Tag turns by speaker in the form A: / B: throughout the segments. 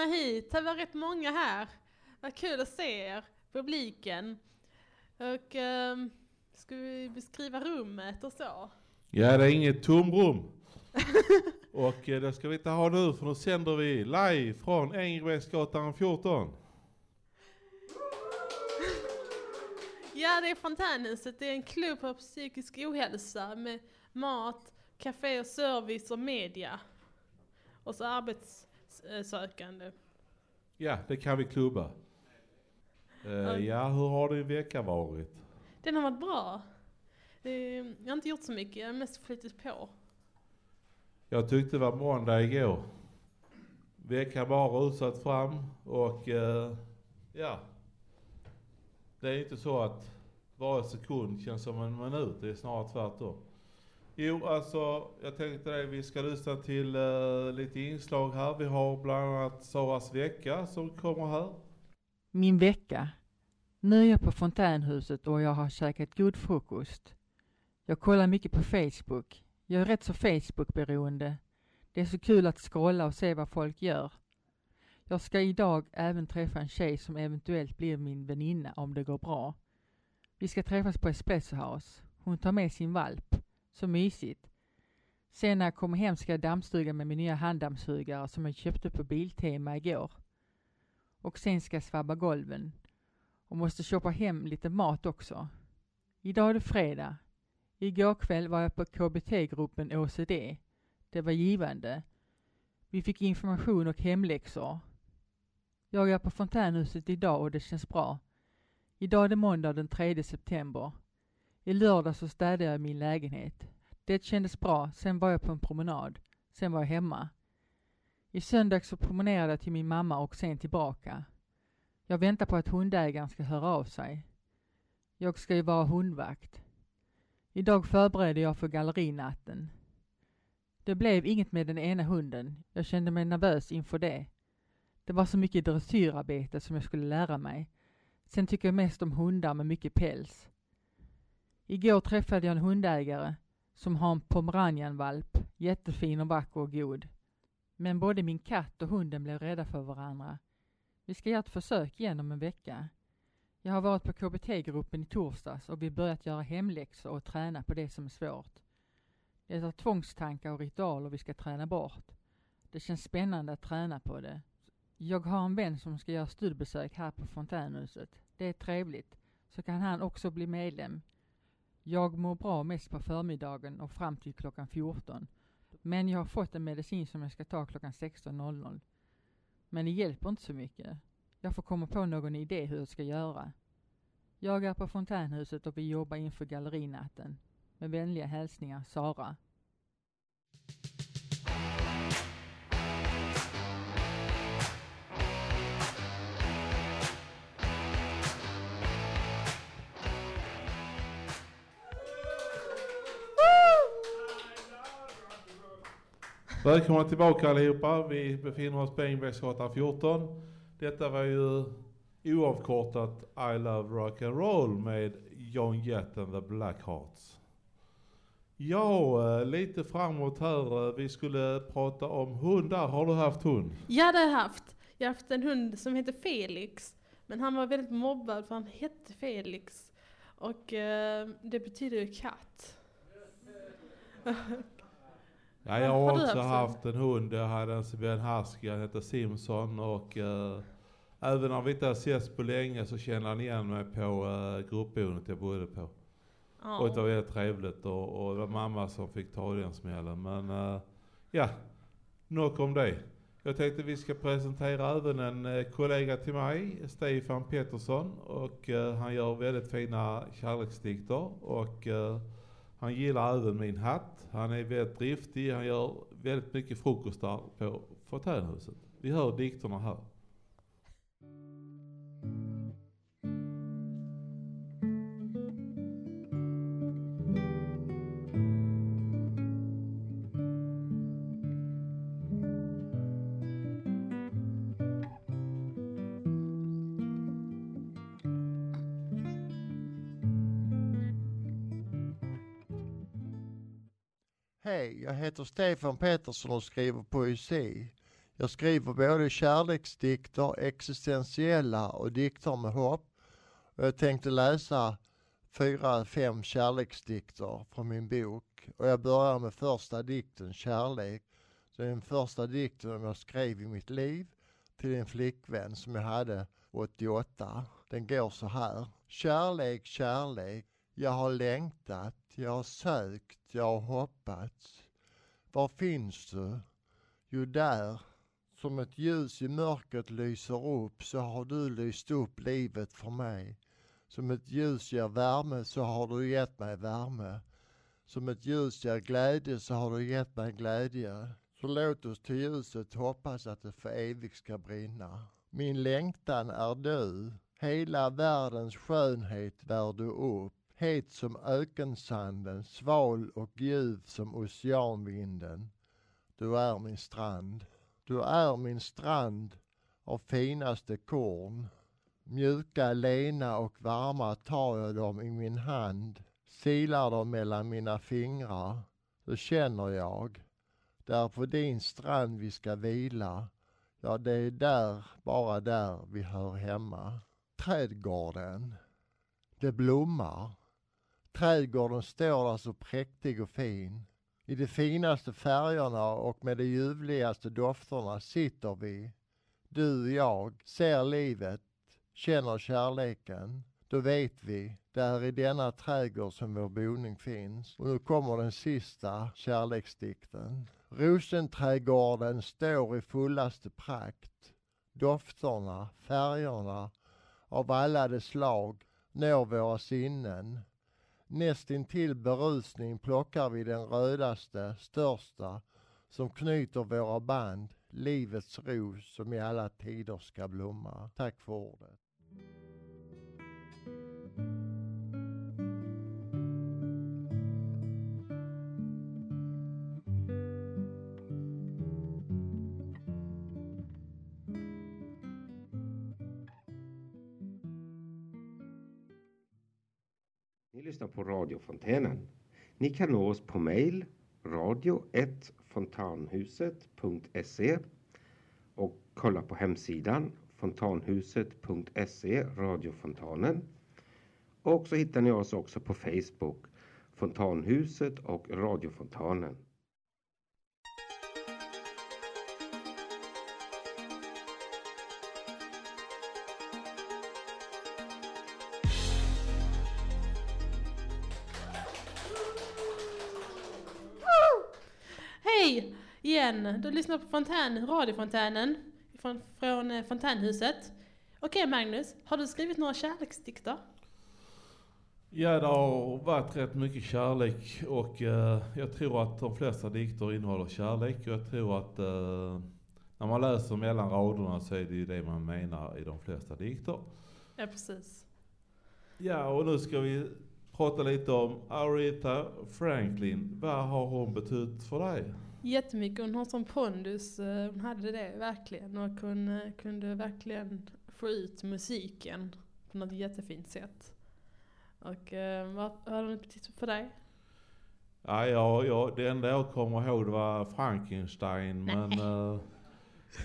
A: välkomna hit. Det var rätt många här. Vad kul att se er, publiken. Och ehm, ska vi beskriva rummet och så?
B: Ja, det är inget tomrum. och eh, det ska vi inte ha nu för nu sänder vi live från Engelbrektsgatan 14.
A: Ja, det är Fontänhuset. Det är en klubb för psykisk ohälsa med mat, café och service och media. Och så arbetssökande.
B: Ja, det kan vi klubba. Eh, ja, hur har din vecka varit?
A: Den har varit bra. Jag har inte gjort så mycket, jag har mest flyttat på.
B: Jag tyckte det var måndag igår. Veckan bara rusat fram och eh, ja. Det är inte så att varje sekund känns som en minut, det är snarare tvärtom. Jo, alltså jag tänkte det, vi ska lyssna till uh, lite inslag här. Vi har bland annat Saras vecka som kommer här.
C: Min vecka. Nu är jag på fontänhuset och jag har käkat god frukost. Jag kollar mycket på Facebook. Jag är rätt så Facebook-beroende. Det är så kul att scrolla och se vad folk gör. Jag ska idag även träffa en tjej som eventuellt blir min väninna om det går bra. Vi ska träffas på Espresso House. Hon tar med sin valp. Så mysigt. Sen när jag kommer hem ska jag dammsuga med min nya handdammsugare som jag köpte på Biltema igår. Och sen ska jag svabba golven. Och måste köpa hem lite mat också. Idag är det fredag. Igår kväll var jag på KBT-gruppen OCD. Det var givande. Vi fick information och hemläxor. Jag är på Fontänhuset idag och det känns bra. Idag är det måndag den 3 september. I lördag så städade jag min lägenhet. Det kändes bra, sen var jag på en promenad. Sen var jag hemma. I söndags så promenerade jag till min mamma och sen tillbaka. Jag väntar på att hundägaren ska höra av sig. Jag ska ju vara hundvakt. Idag förbereder jag för gallerinatten. Det blev inget med den ena hunden. Jag kände mig nervös inför det. Det var så mycket dressyrarbete som jag skulle lära mig. Sen tycker jag mest om hundar med mycket päls. Igår träffade jag en hundägare som har en pomeranianvalp, jättefin och vacker och god. Men både min katt och hunden blev rädda för varandra. Vi ska göra ett försök igen om en vecka. Jag har varit på KBT-gruppen i torsdags och vi börjat göra hemläxor och träna på det som är svårt. Det är tvångstankar och ritualer vi ska träna bort. Det känns spännande att träna på det. Jag har en vän som ska göra studiebesök här på Fontänhuset. Det är trevligt. Så kan han också bli medlem. Jag mår bra mest på förmiddagen och fram till klockan 14. Men jag har fått en medicin som jag ska ta klockan 16.00. Men det hjälper inte så mycket. Jag får komma på någon idé hur jag ska göra. Jag är på Fontänhuset och vi jobbar inför gallerinatten. Med vänliga hälsningar Sara.
B: Välkomna tillbaka allihopa. Vi befinner oss på Engelbrektsgatan 14. Detta var ju oavkortat I Love Rock and Roll med John Jett and the Blackhearts. Ja, eh, lite framåt här. eh, Vi skulle prata om hundar. Har du haft hund?
A: Ja, det har jag haft. Jag har haft en hund som heter Felix. Men han var väldigt mobbad för han hette Felix. Och eh, det betyder ju katt.
B: Ja, jag
A: Har
B: har också
A: haft
B: haft en hund. Jag hade en siberian husky, han heter Simpson och eh, även om vi inte har setts på länge så känner han igen mig på eh, gruppboendet jag bodde på. Och det var väldigt trevligt och, och det var mamma som fick ta den smällen. Men eh, ja, nog om det. Jag tänkte vi ska presentera även en eh, kollega till mig, Stefan Pettersson. Och eh, han gör väldigt fina kärleksdikter. Och eh, han gillar även min hatt. Han är väldigt driftig. Han gör väldigt mycket frukostar på Fontänhuset. Vi hör dikterna här.
D: Heter Stefan Pettersson och skriver poesi. Jag skriver både kärleksdikter, existentiella och dikter med hopp. Och jag tänkte läsa fyra, fem kärleksdikter från min bok. Och jag börjar med första dikten, Kärlek. Det är den första dikten jag skrev i mitt liv till en flickvän som jag hade 88. Den går så här. Kärlek, kärlek, jag har längtat, jag har sökt, jag har hoppats. Var finns du? Jo, där. Som ett ljus i mörkret lyser upp så har du lyst upp livet för mig. Som ett ljus ger värme så har du gett mig värme. Som ett ljus ger glädje så har du gett mig glädje. Så låt oss till ljuset hoppas att det för evigt ska brinna. Min längtan är du. Hela världens skönhet bär du upp. Het som ökensanden, sval och ljuv som oceanvinden. Du är min strand. Du är min strand av finaste korn. Mjuka, lena och varma tar jag dem i min hand, silar dem mellan mina fingrar. Då känner jag, det är på din strand vi ska vila. Ja, det är där, bara där vi hör hemma. Trädgården, det blommar. Trädgården står där så präktig och fin. I de finaste färgerna och med de ljuvligaste dofterna sitter vi, du och jag, ser livet, känner kärleken. Då vet vi, det är i denna trädgård som vår boning finns. Och nu kommer den sista kärleksdikten. Rosenträdgården står i fullaste prakt. Dofterna, färgerna av alla de slag når våra sinnen. Nästintill berusning plockar vi den rödaste, största som knyter våra band, livets ros som i alla tider ska blomma. Tack för ordet.
E: Lyssnar på radiofontänen. Ni kan nå oss på mejl, radio 1 fontanhuset.se och kolla på hemsidan fontanhuset.se radiofontanen. Och så hittar ni oss också på Facebook Fontanhuset och Radiofontanen.
A: Igen! Du lyssnar på Fontän, radiofontänen från, från eh, Fontänhuset. Okej Magnus, har du skrivit några kärleksdikter?
B: Ja, det har varit rätt mycket kärlek och eh, jag tror att de flesta dikter innehåller kärlek. Och jag tror att eh, när man läser mellan raderna så är det ju det man menar i de flesta dikter.
A: Ja, precis.
B: Ja, och nu ska vi prata lite om Aretha Franklin. Vad har hon betytt för dig?
A: Jättemycket. Hon har sån pondus. eh, Hon hade det verkligen och kunde, kunde verkligen få ut musiken på något jättefint sätt. Och eh, vad har hon betytt för dig?
B: Ja, ja, ja, det enda jag kommer ihåg det var Frankenstein. Men, eh,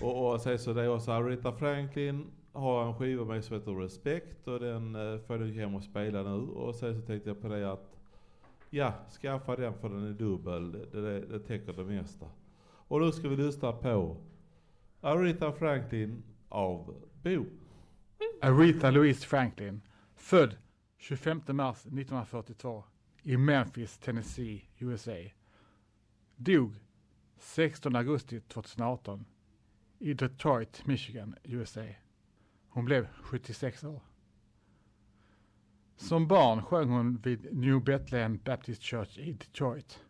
B: och, och sen så det är också Aretha Franklin har en skiva med som heter Respect och den får du hem och spela nu. Och sen så tänkte jag på det att ja, skaffa den för den är dubbel. Det, det, det täcker det mesta. Och då ska vi lyssna på Aretha Franklin av Bo.
F: Aretha Louise Franklin, född 25 mars 1942 i Memphis, Tennessee, USA. Dog 16 augusti 2018 i Detroit, Michigan, USA. Hon blev 76 år. Som barn sjöng hon vid New Bethlehem Baptist Church i Detroit.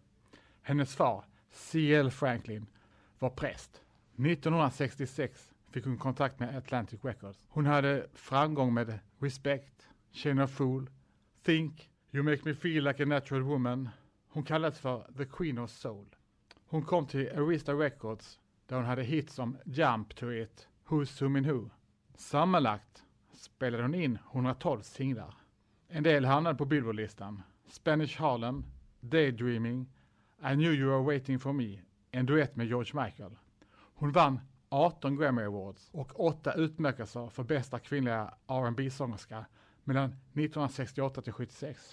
F: Hennes far, C.L. Franklin, var präst. 1966 fick hon kontakt med Atlantic Records. Hon hade framgång med Respect, Chain of Fool, Think, You Make Me Feel Like a Natural Woman. Hon kallades för The Queen of Soul. Hon kom till Arista Records där hon hade hits som Jump to It, Who's Zooming Who. Sammanlagt spelade hon in 112 singlar. En del hamnade på Billboardlistan. Spanish Harlem, Daydreaming, I knew you were waiting for me, en duett med George Michael. Hon vann 18 Grammy Awards och 8 utmärkelser för bästa kvinnliga rb sångerska mellan 1968 till 76.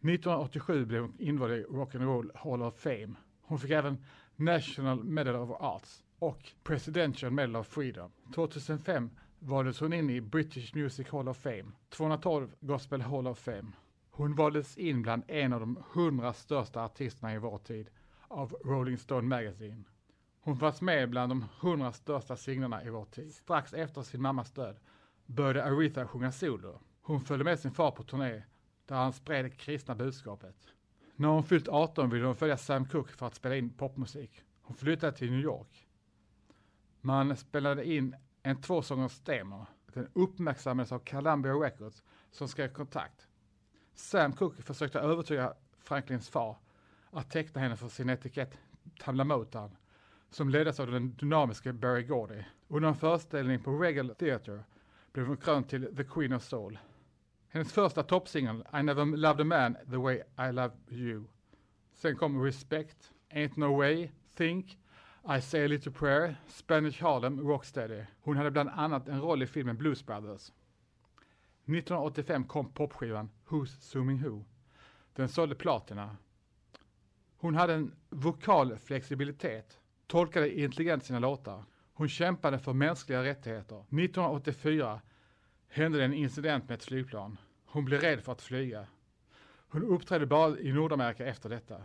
F: 1987 blev hon invald i Rock'n'Roll Hall of Fame. Hon fick även National Medal of Arts och Presidential Medal of Freedom. 2005 valdes hon in i British Music Hall of Fame, 212 Gospel Hall of Fame. Hon valdes in bland en av de 100 största artisterna i vår tid av Rolling Stone Magazine. Hon fanns med bland de 100 största singlarna i vår tid. Strax efter sin mammas död började Aretha sjunga solo. Hon följde med sin far på turné där han spred det kristna budskapet. När hon fyllt 18 ville hon följa Sam Cooke för att spela in popmusik. Hon flyttade till New York. Man spelade in en tvåsångers demo. Den uppmärksammades av Columbia Records som skrev kontakt. Sam Cooke försökte övertyga Franklins far att teckna henne för sin etikett Tamla Motown som leddes av den dynamiska Barry Gordy. Under en föreställning på Regal Theatre blev hon krönt till The Queen of Soul. Hennes första toppsingel, I Never Loved a Man The Way I Love You. Sen kom Respect, Ain't No Way, Think, i Say A Little Prayer, Spanish Harlem, Rocksteady. Hon hade bland annat en roll i filmen Blues Brothers. 1985 kom popskivan Who's Zooming Who. Den sålde platina. Hon hade en vokal flexibilitet, tolkade intelligent sina låtar. Hon kämpade för mänskliga rättigheter. 1984 hände det en incident med ett flygplan. Hon blev rädd för att flyga. Hon uppträdde bara i Nordamerika efter detta.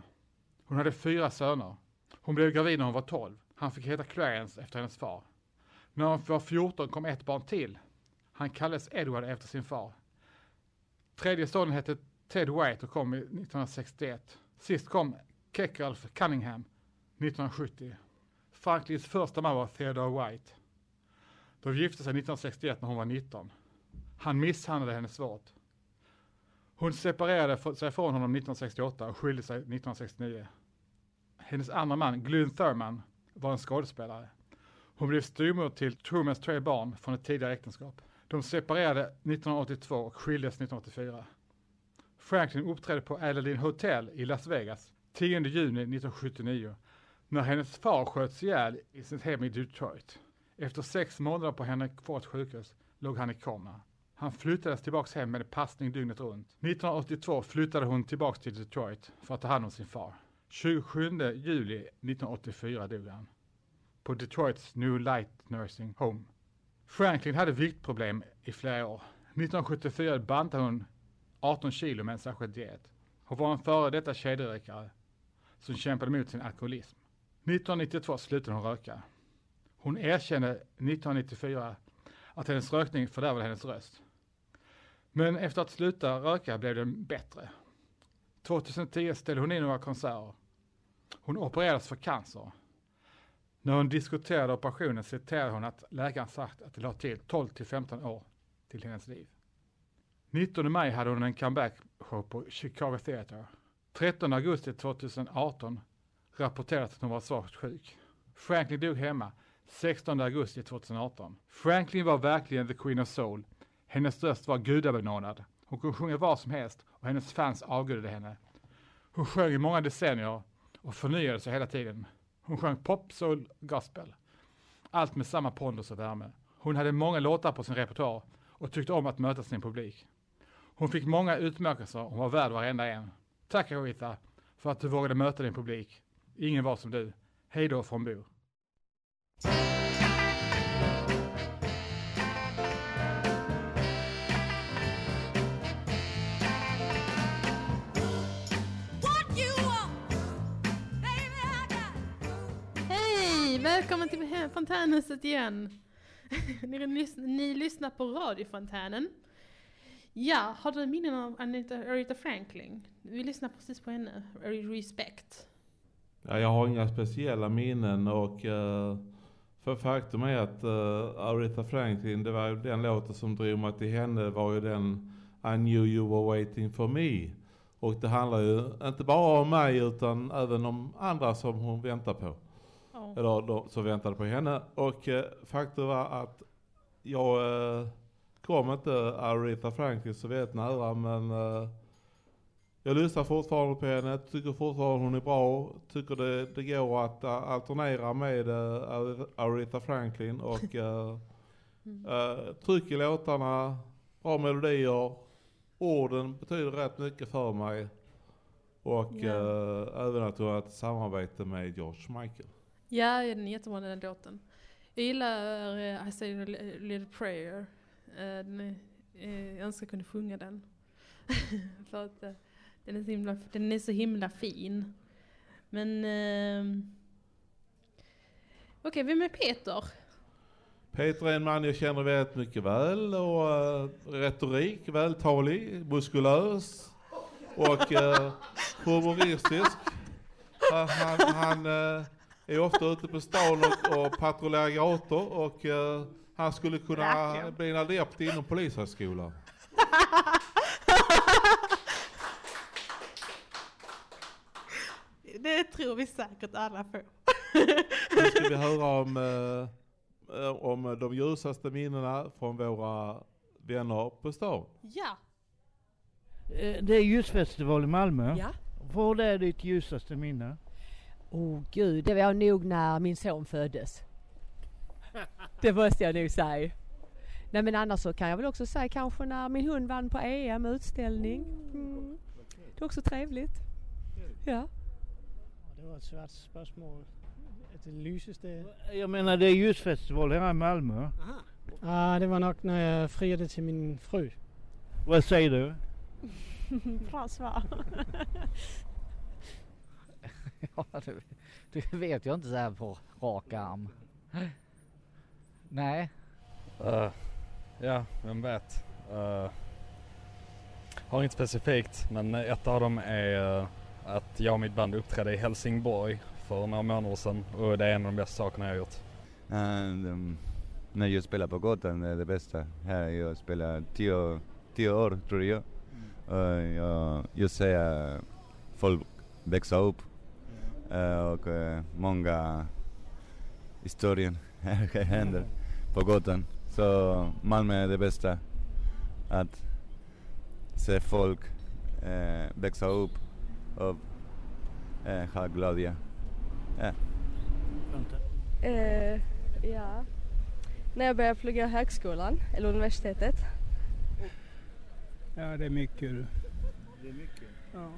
F: Hon hade fyra söner. Hon blev gravid när hon var 12. Han fick heta Clarence efter hennes far. När hon var 14 kom ett barn till. Han kallades Edward efter sin far. Tredje sonen hette Ted White och kom 1961. Sist kom Keckalf Cunningham 1970. Franklins första man var Theodore White. De gifte sig 1961 när hon var 19. Han misshandlade henne svårt. Hon separerade sig från honom 1968 och skilde sig 1969. Hennes andra man, Glyn Thurman, var en skådespelare. Hon blev styvmor till Trumans tre barn från ett tidigare äktenskap. De separerade 1982 och skildes 1984. Franklin uppträdde på Aladdin Hotel i Las Vegas 10 juni 1979 när hennes far sköts ihjäl i sitt hem i Detroit. Efter sex månader på Henrik kvar sjukhus låg han i koma. Han flyttades tillbaks hem med passning dygnet runt. 1982 flyttade hon tillbaks till Detroit för att ta hand om sin far. 27 juli 1984 dog han. På Detroits New Light Nursing Home. Franklin hade viktproblem i flera år. 1974 bantade hon 18 kilo med en särskild diet. Hon var en före detta kedjerökare som kämpade mot sin alkoholism. 1992 slutade hon röka. Hon erkände 1994 att hennes rökning fördärvade hennes röst. Men efter att sluta röka blev den bättre. 2010 ställde hon in några konserter. Hon opererades för cancer. När hon diskuterade operationen citerade hon att läkaren sagt att det la till 12 till 15 år till hennes liv. 19 maj hade hon en comeback-show på Chicago Theatre. 13 augusti 2018 rapporterades att hon var svårt sjuk. Franklin dog hemma 16 augusti 2018. Franklin var verkligen the Queen of Soul. Hennes röst var gudabenådad. Hon kunde sjunga vad som helst och hennes fans avgudade henne. Hon sjöng i många decennier och förnyade sig hela tiden. Hon sjöng pop, soul, gospel. Allt med samma pondus och värme. Hon hade många låtar på sin repertoar och tyckte om att möta sin publik. Hon fick många utmärkelser och hon var värd varenda en. Tack Aretha för att du vågade möta din publik. Ingen var som du. Hej då från Bo.
A: Hej! Välkommen till Fontänhuset igen. ni, ni lyssnar på radiofontänen. Ja, har du minnen av Anita, Aretha Franklin? Vi lyssnar precis på henne, Respect.
B: Ja, jag har inga speciella minnen och uh, för faktum är att uh, Aretha Franklin, det var ju den låten som drog mig till henne var ju den I knew you were waiting for me. Och det handlar ju inte bara om mig utan även om andra som hon väntar på. Eller de som väntade på henne. Och uh, faktum var att jag uh, kom inte Aretha Franklin så väldigt nära men uh, Jag lyssnar fortfarande på henne, tycker fortfarande hon är bra, tycker det, det går att uh, alternera med uh, Aretha Franklin och uh, uh, tryck i låtarna, bra melodier, orden betyder rätt mycket för mig. Och
A: Ja.
B: även att hon har ett samarbete med George Michael.
A: Ja, den är jättebra den låten. Jag gillar uh, I say a eh, little prayer. Uh, den är, jag önskar jag kunde sjunga den. För att den, är så himla, den är så himla fin. Men... ehm, Okej, vem är Peter?
B: Peter är en man jag känner väldigt mycket väl och uh, retorik, vältalig, muskulös och uh, humoristisk. Uh, han, han uh, är ofta ute på stan och, och patrullerar gator och eh, han skulle kunna
A: Verkligen.
B: bli en adept inom polishögskolan.
A: Det tror vi säkert alla på.
B: Nu ska vi höra om, eh, eh, om de ljusaste minnena från våra vänner på stan.
A: Ja,
G: Eh, Det är ljusfestival i Malmö.
H: Ja.
G: Vad är ditt ljusaste minne?
H: Åh gud, det var nog när min son föddes. Det måste jag nog säga. Nej men annars så kan jag väl också säga kanske när min hund vann på EM utställning. Mm. Det är också trevligt. Ja.
I: Det var ett svårt spörsmål. Det lysaste...
G: Jag menar det är ljusfestival här i Malmö.
I: Ah, det var nog när jag friade till min fru.
G: Vad säger du?
H: Bra svar.
J: Ja, det, det vet jag inte så här på rak arm. Nej.
K: Eh, ja, vem vet. Eh, har inget specifikt men ett av dem är eh, att jag och mitt band uppträdde i Helsingborg för några månader sedan och det är en av de bästa sakerna jag har gjort.
L: And, um, när jag spelar på gatan är det bästa. Här jag spelar tio, tio år tror jag. Och jag, jag ser folk växa upp och eh, många historier händer på gatan. Så Malmö är det bästa. Att se folk eh, växa upp och eh, ha glädje. Ja.
M: Eh, ja. När jag började plugga i högskolan, eller universitetet.
I: Ja, det är mycket.
G: Det är mycket.
I: Ja.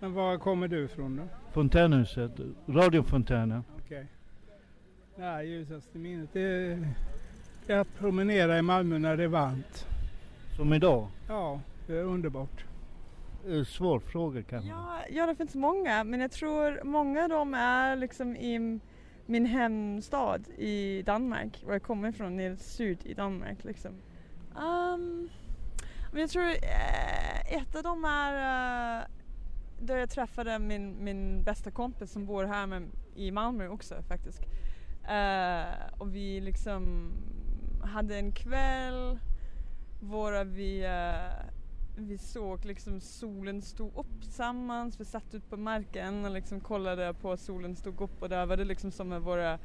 I: Men var kommer du ifrån då?
G: Fontänhuset, radiofontänen.
I: Okej. Ja, ljusaste minnet det är att promenera i Malmö när det är varmt.
G: Som idag.
I: Ja, det är underbart.
G: Svår fråga kanske.
N: Ja, ja, det finns många, men jag tror många av dem är liksom i min hemstad i Danmark, var jag kommer ifrån, nere syd i Danmark liksom. Ehm, men jag tror eh, ett av dem är eh, där jag träffade min, min bästa kompis som bor här med, i Malmö också faktiskt. Uh, och vi liksom hade en kväll våra vi uh, vi såg liksom solen stod upp tillsammans. Vi satt ut på marken och liksom kollade på solen stod upp och där var det liksom som med våra,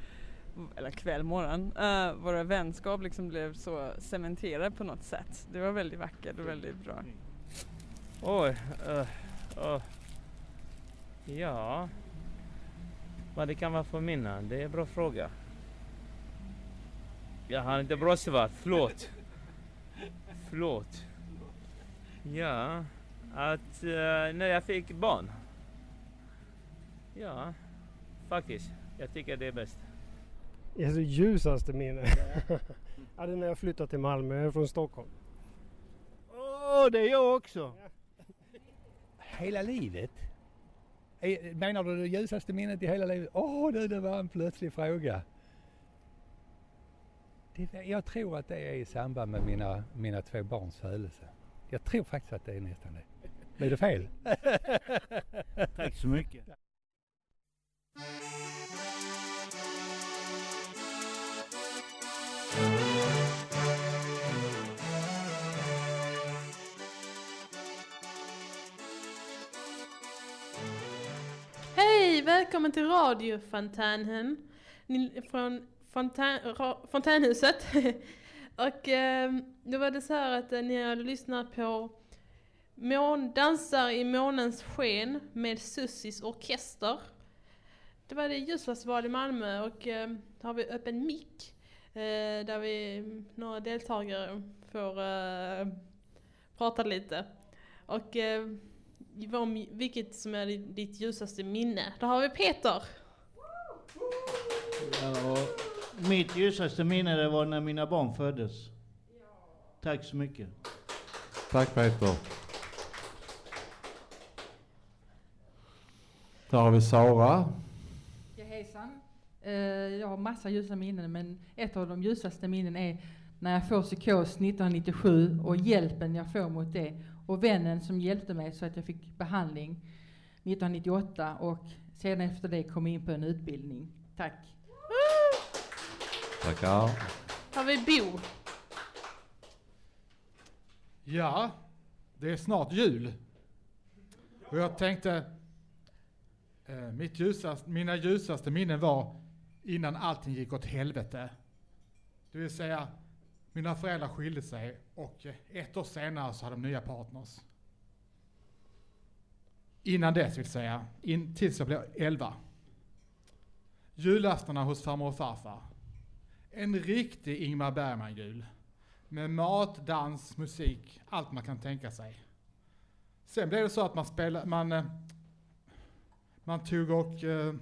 N: eller kväll, morgon, eh, våra vänskap liksom blev så cementerade på något sätt. Det var väldigt vackert och väldigt bra.
O: Oj. uh, eh ja. Vad det kan vara för minnen? Det är en bra fråga. Jag har inte bra svar. Förlåt. Förlåt. Ja. Att eh, när jag fick barn. Ja. Faktiskt. Jag tycker det är bäst.
I: Alltså ljusaste minne? ja, det är när jag flyttade till Malmö. Jag är från Stockholm.
G: Åh, det är jag också!
P: Hela livet? Menar du det ljusaste minnet i hela livet? Åh, oh, det var en plötslig fråga. Det, jag tror att det är i samband med mina, mina två barns födelse. Jag tror faktiskt att det är nästan det. Blir det fel?
G: Tack så mycket.
A: Hej! Välkommen till radiofontänen Ni- från fontän, ra, Fontänhuset. och eh, då var det så här att eh, ni hade lyssnat på Mån dansar i månens sken med Sussis orkester. Det var det ljusfestival i Malmö och eh, då har vi öppen mick. Eh, där vi, mm, några deltagare får eh, prata lite. Och eh, om vilket som är ditt ljusaste minne. Då har vi Peter.
G: Ja, mitt ljusaste minne det var när mina barn föddes. Tack så mycket.
B: Tack Peter. Där har vi Sara.
C: Ja, hejsan. Eh, jag har massa ljusa minnen, men ett av de ljusaste minnen är när jag får psykos 1997 och hjälpen jag får mot det. Och vännen som hjälpte mig så att jag fick behandling 1998 och sedan efter det kom in på en utbildning. Tack.
B: Tackar.
A: Har vi Bo.
F: Ja, det är snart jul. Och jag tänkte, eh, mitt ljusast, mina ljusaste minnen var innan allting gick åt helvete. Det vill säga, mina föräldrar skilde sig och eh, ett år senare så hade de nya partners. Innan dess vill säga, in, tills jag blev 11. Julaftnarna hos farmor och farfar. En riktig Ingmar Bergman-jul. Med mat, dans, musik, allt man kan tänka sig. Sen blev det så att man spelade, man, eh, man tog och eh,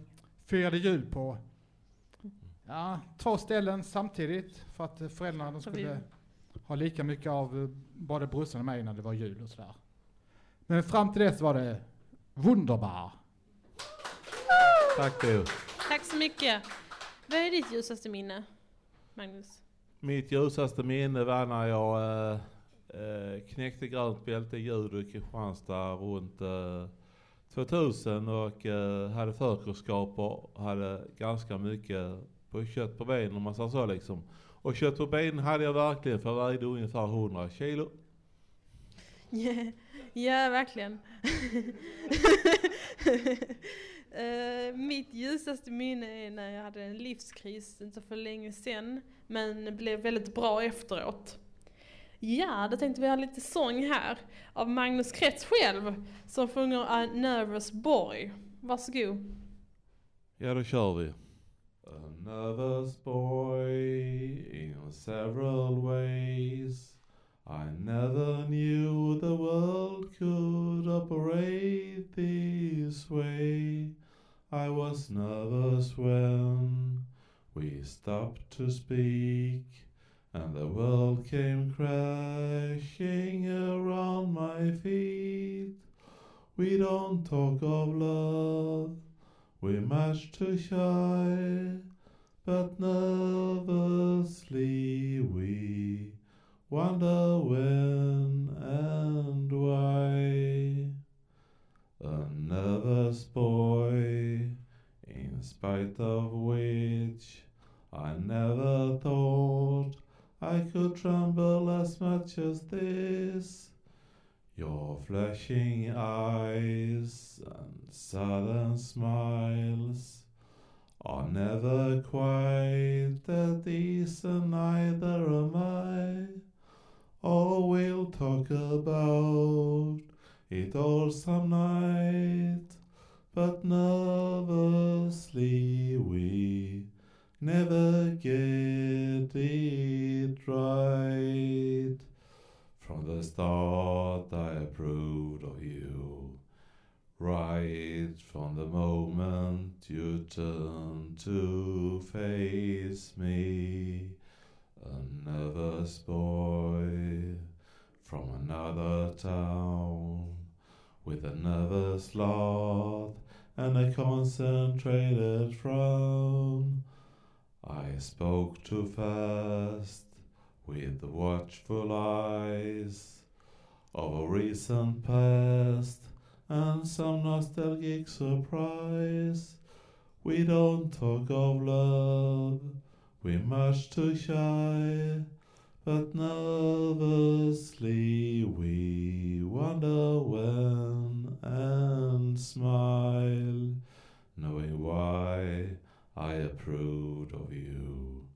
F: firade jul på ja, två ställen samtidigt för att föräldrarna de skulle ha lika mycket av eh, både brorsan och mig när det var jul och sådär. Men fram till dess var det wunderbar.
B: Tack du.
A: Tack så mycket. Vad är ditt ljusaste minne, Magnus?
B: Mitt ljusaste minne var när jag eh, eh, knäckte grönt bälte i judo i Kristianstad runt eh, 2000 och eh, hade förkunskaper, hade ganska mycket på kött på benen om man säger så liksom. Och kött på benen hade jag verkligen för jag vägde ungefär 100 kilo.
A: Yeah. Ja, verkligen. Eh, mitt ljusaste minne är när jag hade en livskris inte för länge sedan, men blev väldigt bra efteråt. Ja, då tänkte vi ha lite sång här av Magnus Kretz själv som sjunger A Nervous Boy. Varsågod.
B: Ja, då kör vi. A nervous boy in several ways. I never knew the world could operate this way. I was nervous when we stopped to speak and the world came crashing around my feet. We don't talk of love we're much too shy, but nervously we wonder when and why. A nervous boy, in spite of which I never thought I could tremble as much as this. Your flashing eyes sudden smiles are never quite at decent, neither am I. Oh, we'll talk about it all some night, but nervously we never get it right. From the start I approved of you. Right from the moment you turned to face me, a nervous boy from another town, with a nervous laugh and a concentrated frown. I spoke too fast with the watchful eyes of a recent past and some nostalgic surprise. We don't talk of love, we're much too shy, but nervously we wonder when and smile, knowing why I approved of you.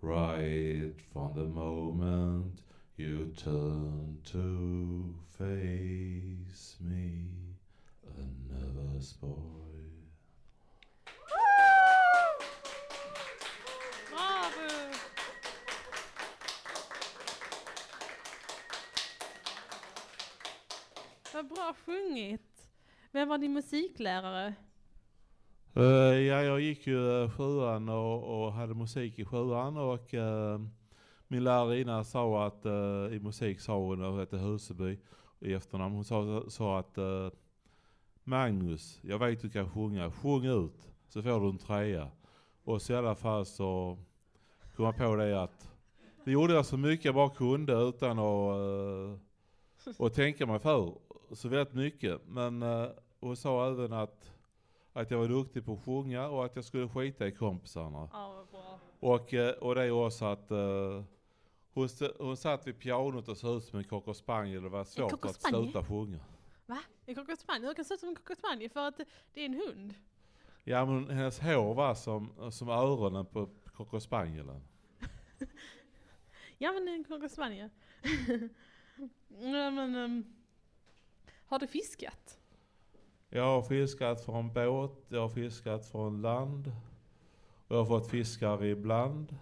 B: Right from the moment you turn to face me, boy.
A: Bravo! Vad bra sjungit. Vem var din musiklärare?
B: Eh, ja, jag gick ju eh, sjuan och, och hade musik i sjuan och eh, min lärarinna sa att i musik sa hon, hon hette Huseby i efternamn, hon sa, sa att Magnus, jag vet du kan sjunga, sjung ut så får du en trea. Och så i alla fall så kom jag på det att det gjorde jag så mycket jag bara kunde utan att, uh, att tänka mig för så väldigt mycket. Men uh, hon sa även att, att jag var duktig på att sjunga och att jag skulle skita i kompisarna.
A: Ja.
B: Och, uh, och det är också att hon, hon satt vid pianot och såg ut som en cocker spaniel och det var svårt att sluta sjunga.
A: En cocker spaniel? Hur kan det se ut som en cocker spaniel? För att det är en hund.
B: Ja men hennes hår var som, som öronen på cocker spanielen.
A: Ja men en cocker spaniel. ja, men, ehm, har du fiskat?
B: Jag har fiskat från båt, jag har fiskat från land. Och jag har fått fiskar ibland.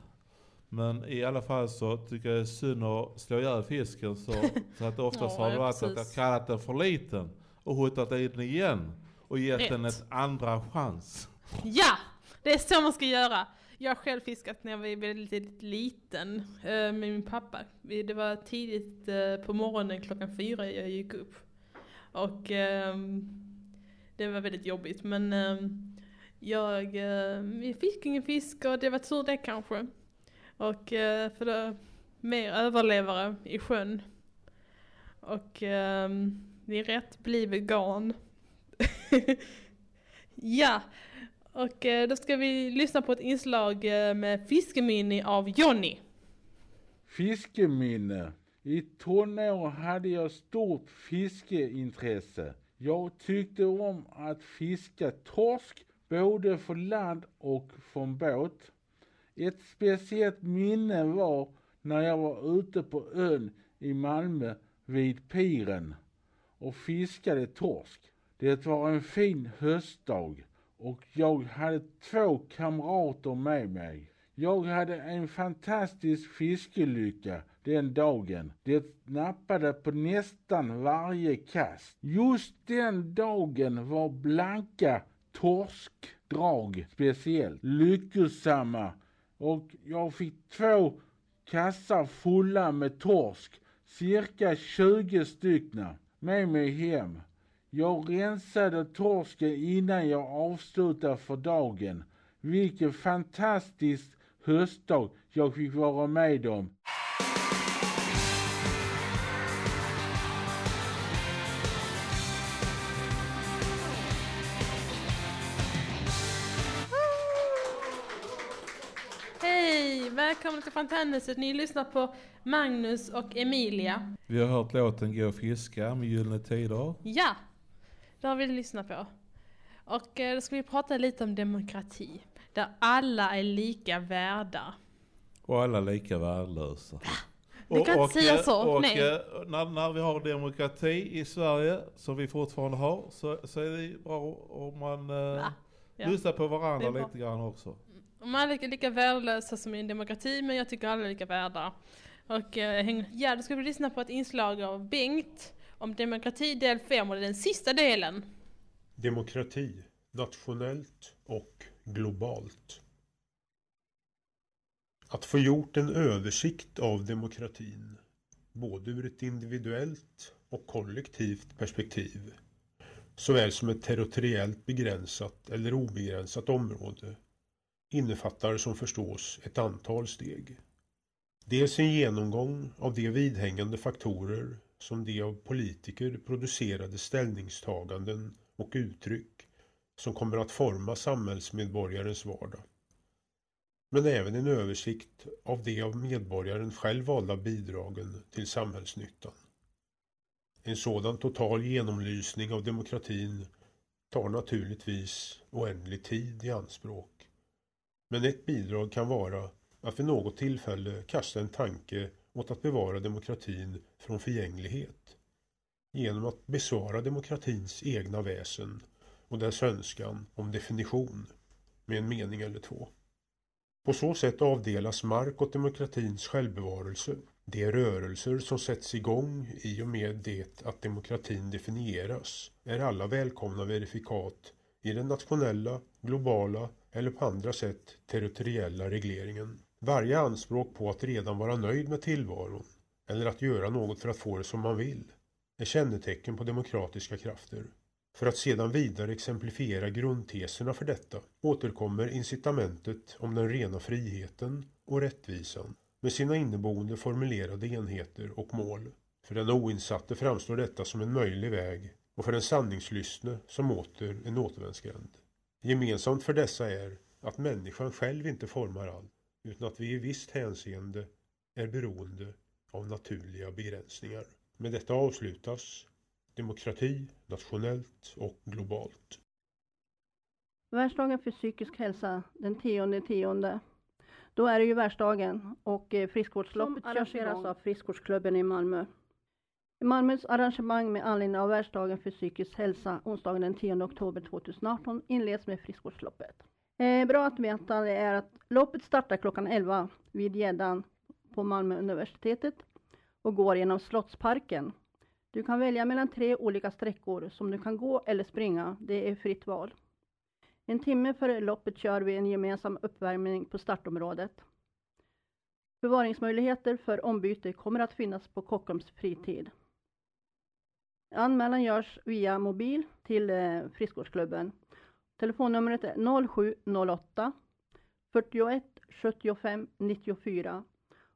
B: Men i alla fall så tycker jag det är synd att slå ihjäl fisken så, så att oftast
A: Ja,
B: har det varit att jag
A: precis.
B: kallat den för liten och hotat i den igen och gett
A: Rätt.
B: den ett andra chans.
A: Ja! Det är så man ska göra. Jag har själv fiskat när jag var väldigt liten eh, med min pappa. Det var tidigt eh, på morgonen klockan fyra jag gick upp. Och ehm, det var väldigt jobbigt men ehm, jag, eh, vi fick ingen fisk och det var tur det kanske. Och eh, för det mer överlevare i sjön. Och ehm, det är rätt, bli vegan. ja, och eh, då ska vi lyssna på ett inslag eh, med Fiskeminne av Jonny.
Q: Fiskeminne. I tonår hade jag stort fiskeintresse. Jag tyckte om att fiska torsk både från land och från båt. Ett speciellt minne var när jag var ute på ön i Malmö vid piren och fiskade torsk. Det var en fin höstdag och jag hade två kamrater med mig. Jag hade en fantastisk fiskelycka den dagen. Det nappade på nästan varje kast. Just den dagen var blanka torskdrag speciellt lyckosamma och jag fick två kassar fulla med torsk, cirka 20 styckna, med mig hem. Jag rensade torsken innan jag avslutade för dagen. Vilken fantastisk höstdag jag fick vara med om.
A: Till Fontänhuset. Ni lyssnar på Magnus och Emilia.
B: Vi har hört låten Gå och fiska med Gyllene Tider.
A: Ja, det har vi lyssnat på. Och eh, då ska vi prata lite om demokrati. Där alla är lika värda.
B: Och alla lika värdelösa.
A: Du kan inte säga så,
B: och,
A: nej.
B: eh, när, när vi har demokrati i Sverige, som vi fortfarande har, så, så är det bra om man eh,
A: Ja.
B: lyssnar på varandra lite grann också.
A: De är lika, lika värdelösa som i en demokrati, men jag tycker alla är lika värda. Och eh, häng- ja, då ska vi lyssna på ett inslag av Bengt om demokrati del 5 och det är den sista delen.
R: Demokrati, nationellt och globalt. Att få gjort en översikt av demokratin, både ur ett individuellt och kollektivt perspektiv, såväl som ett territoriellt begränsat eller obegränsat område, innefattar som förstås ett antal steg. Dels en genomgång av de vidhängande faktorer som de av politiker producerade ställningstaganden och uttryck som kommer att forma samhällsmedborgarens vardag. Men även en översikt av de av medborgaren själv valda bidragen till samhällsnyttan. En sådan total genomlysning av demokratin tar naturligtvis oändlig tid i anspråk. Men ett bidrag kan vara att vid något tillfälle kasta en tanke åt att bevara demokratin från förgänglighet genom att besvara demokratins egna väsen och dess önskan om definition med en mening eller två. På så sätt avdelas mark åt demokratins självbevarelse. De rörelser som sätts igång i och med det att demokratin definieras är alla välkomna verifikat i den nationella, globala eller på andra sätt territoriella regleringen. Varje anspråk på att redan vara nöjd med tillvaron eller att göra något för att få det som man vill är kännetecken på demokratiska krafter. För att sedan vidare exemplifiera grundteserna för detta återkommer incitamentet om den rena friheten och rättvisan med sina inneboende formulerade enheter och mål. För den oinsatte framstår detta som en möjlig väg och för den sanningslystne som åter en återvändsgränd. Gemensamt för dessa är att människan själv inte formar allt utan att vi i visst hänseende är beroende av naturliga begränsningar. Med detta avslutas demokrati nationellt och globalt.
S: Världsdagen för psykisk hälsa den 10 tionde. Då är det ju världsdagen och eh, friskvårdsloppet arrangeras av Friskvårdsklubben i Malmö. Malmös arrangemang med anledning av världsdagen för psykisk hälsa onsdagen den 10 oktober 2018 inleds med friskvårdsloppet. Eh, bra att veta det är att loppet startar klockan 11 vid Gäddan på Malmö universitetet och går genom Slottsparken. Du kan välja mellan tre olika sträckor som du kan gå eller springa. Det är fritt val. En timme före loppet kör vi en gemensam uppvärmning på startområdet. Förvaringsmöjligheter för ombyte kommer att finnas på Kockums fritid. Anmälan görs via mobil till eh, Friskvårdsklubben. Telefonnumret är 0708 41 75 94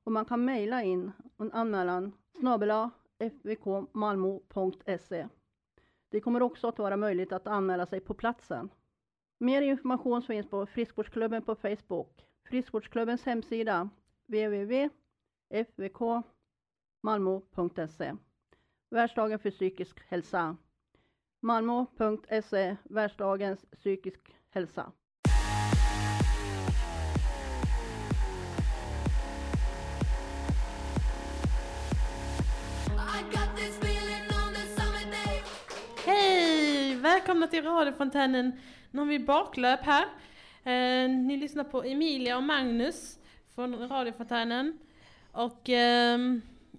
S: och man kan mejla in en anmälan snabela fvkmalmo.se. Det kommer också att vara möjligt att anmäla sig på platsen. Mer information finns på Friskvårdsklubben på Facebook. Friskvårdsklubbens hemsida www.fvkmalmo.se Världsdagen för psykisk hälsa. Malmo.se Världsdagens psykisk hälsa.
A: Hej! Välkomna till radiofontänen. Nu har vi baklöp här. Eh, ni lyssnar på Emilia och Magnus från radiofontänen. Och eh,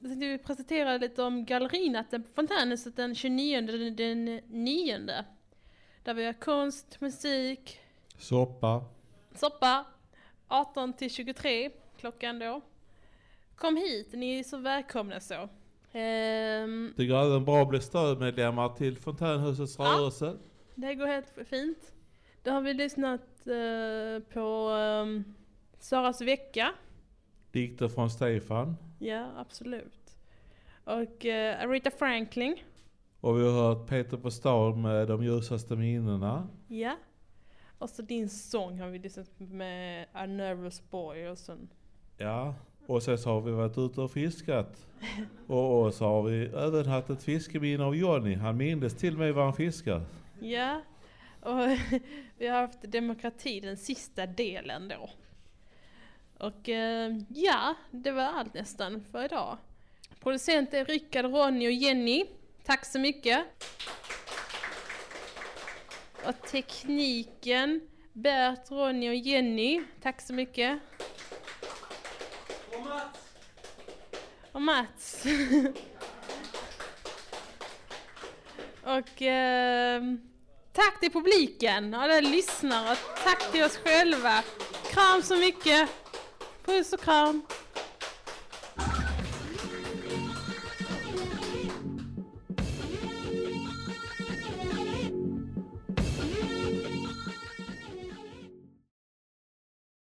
A: jag tänkte presentera lite om gallerinatten på Fontänhuset den 29 den 9. Där vi har konst, musik,
B: Soppa.
A: soppa. 18 till 23 klockan då. Kom hit, ni är så välkomna så. Ehm,
B: Tycker även bra att bli stödmedlemmar till Fontänhusets rörelse.
A: Det går helt fint. Då har vi lyssnat eh, på um, Saras vecka.
B: Dikter från Stefan.
A: Ja, absolut. Och uh, Aretha Franklin.
B: Och vi har hört Peter på stan med De ljusaste minnena.
A: Ja. Och så din sång har vi lyssnat med A Nervous Boy och sen...
B: Ja. Och sen så har vi varit ute och fiskat. Och, och så har vi även haft ett fiskeminne av Johnny. Han mindes till mig vad han fiskar.
A: Ja. Och vi har haft demokrati, den sista delen då. Och eh, ja, det var allt nästan för idag. Producent är Rickard, Ronny och Jenny. Tack så mycket. Och tekniken, Bert, Ronny och Jenny. Tack så mycket.
T: Och Mats!
A: Och Mats. och ehm, tack till publiken, alla lyssnare. Tack till oss själva. Kram så mycket. Puss och kram.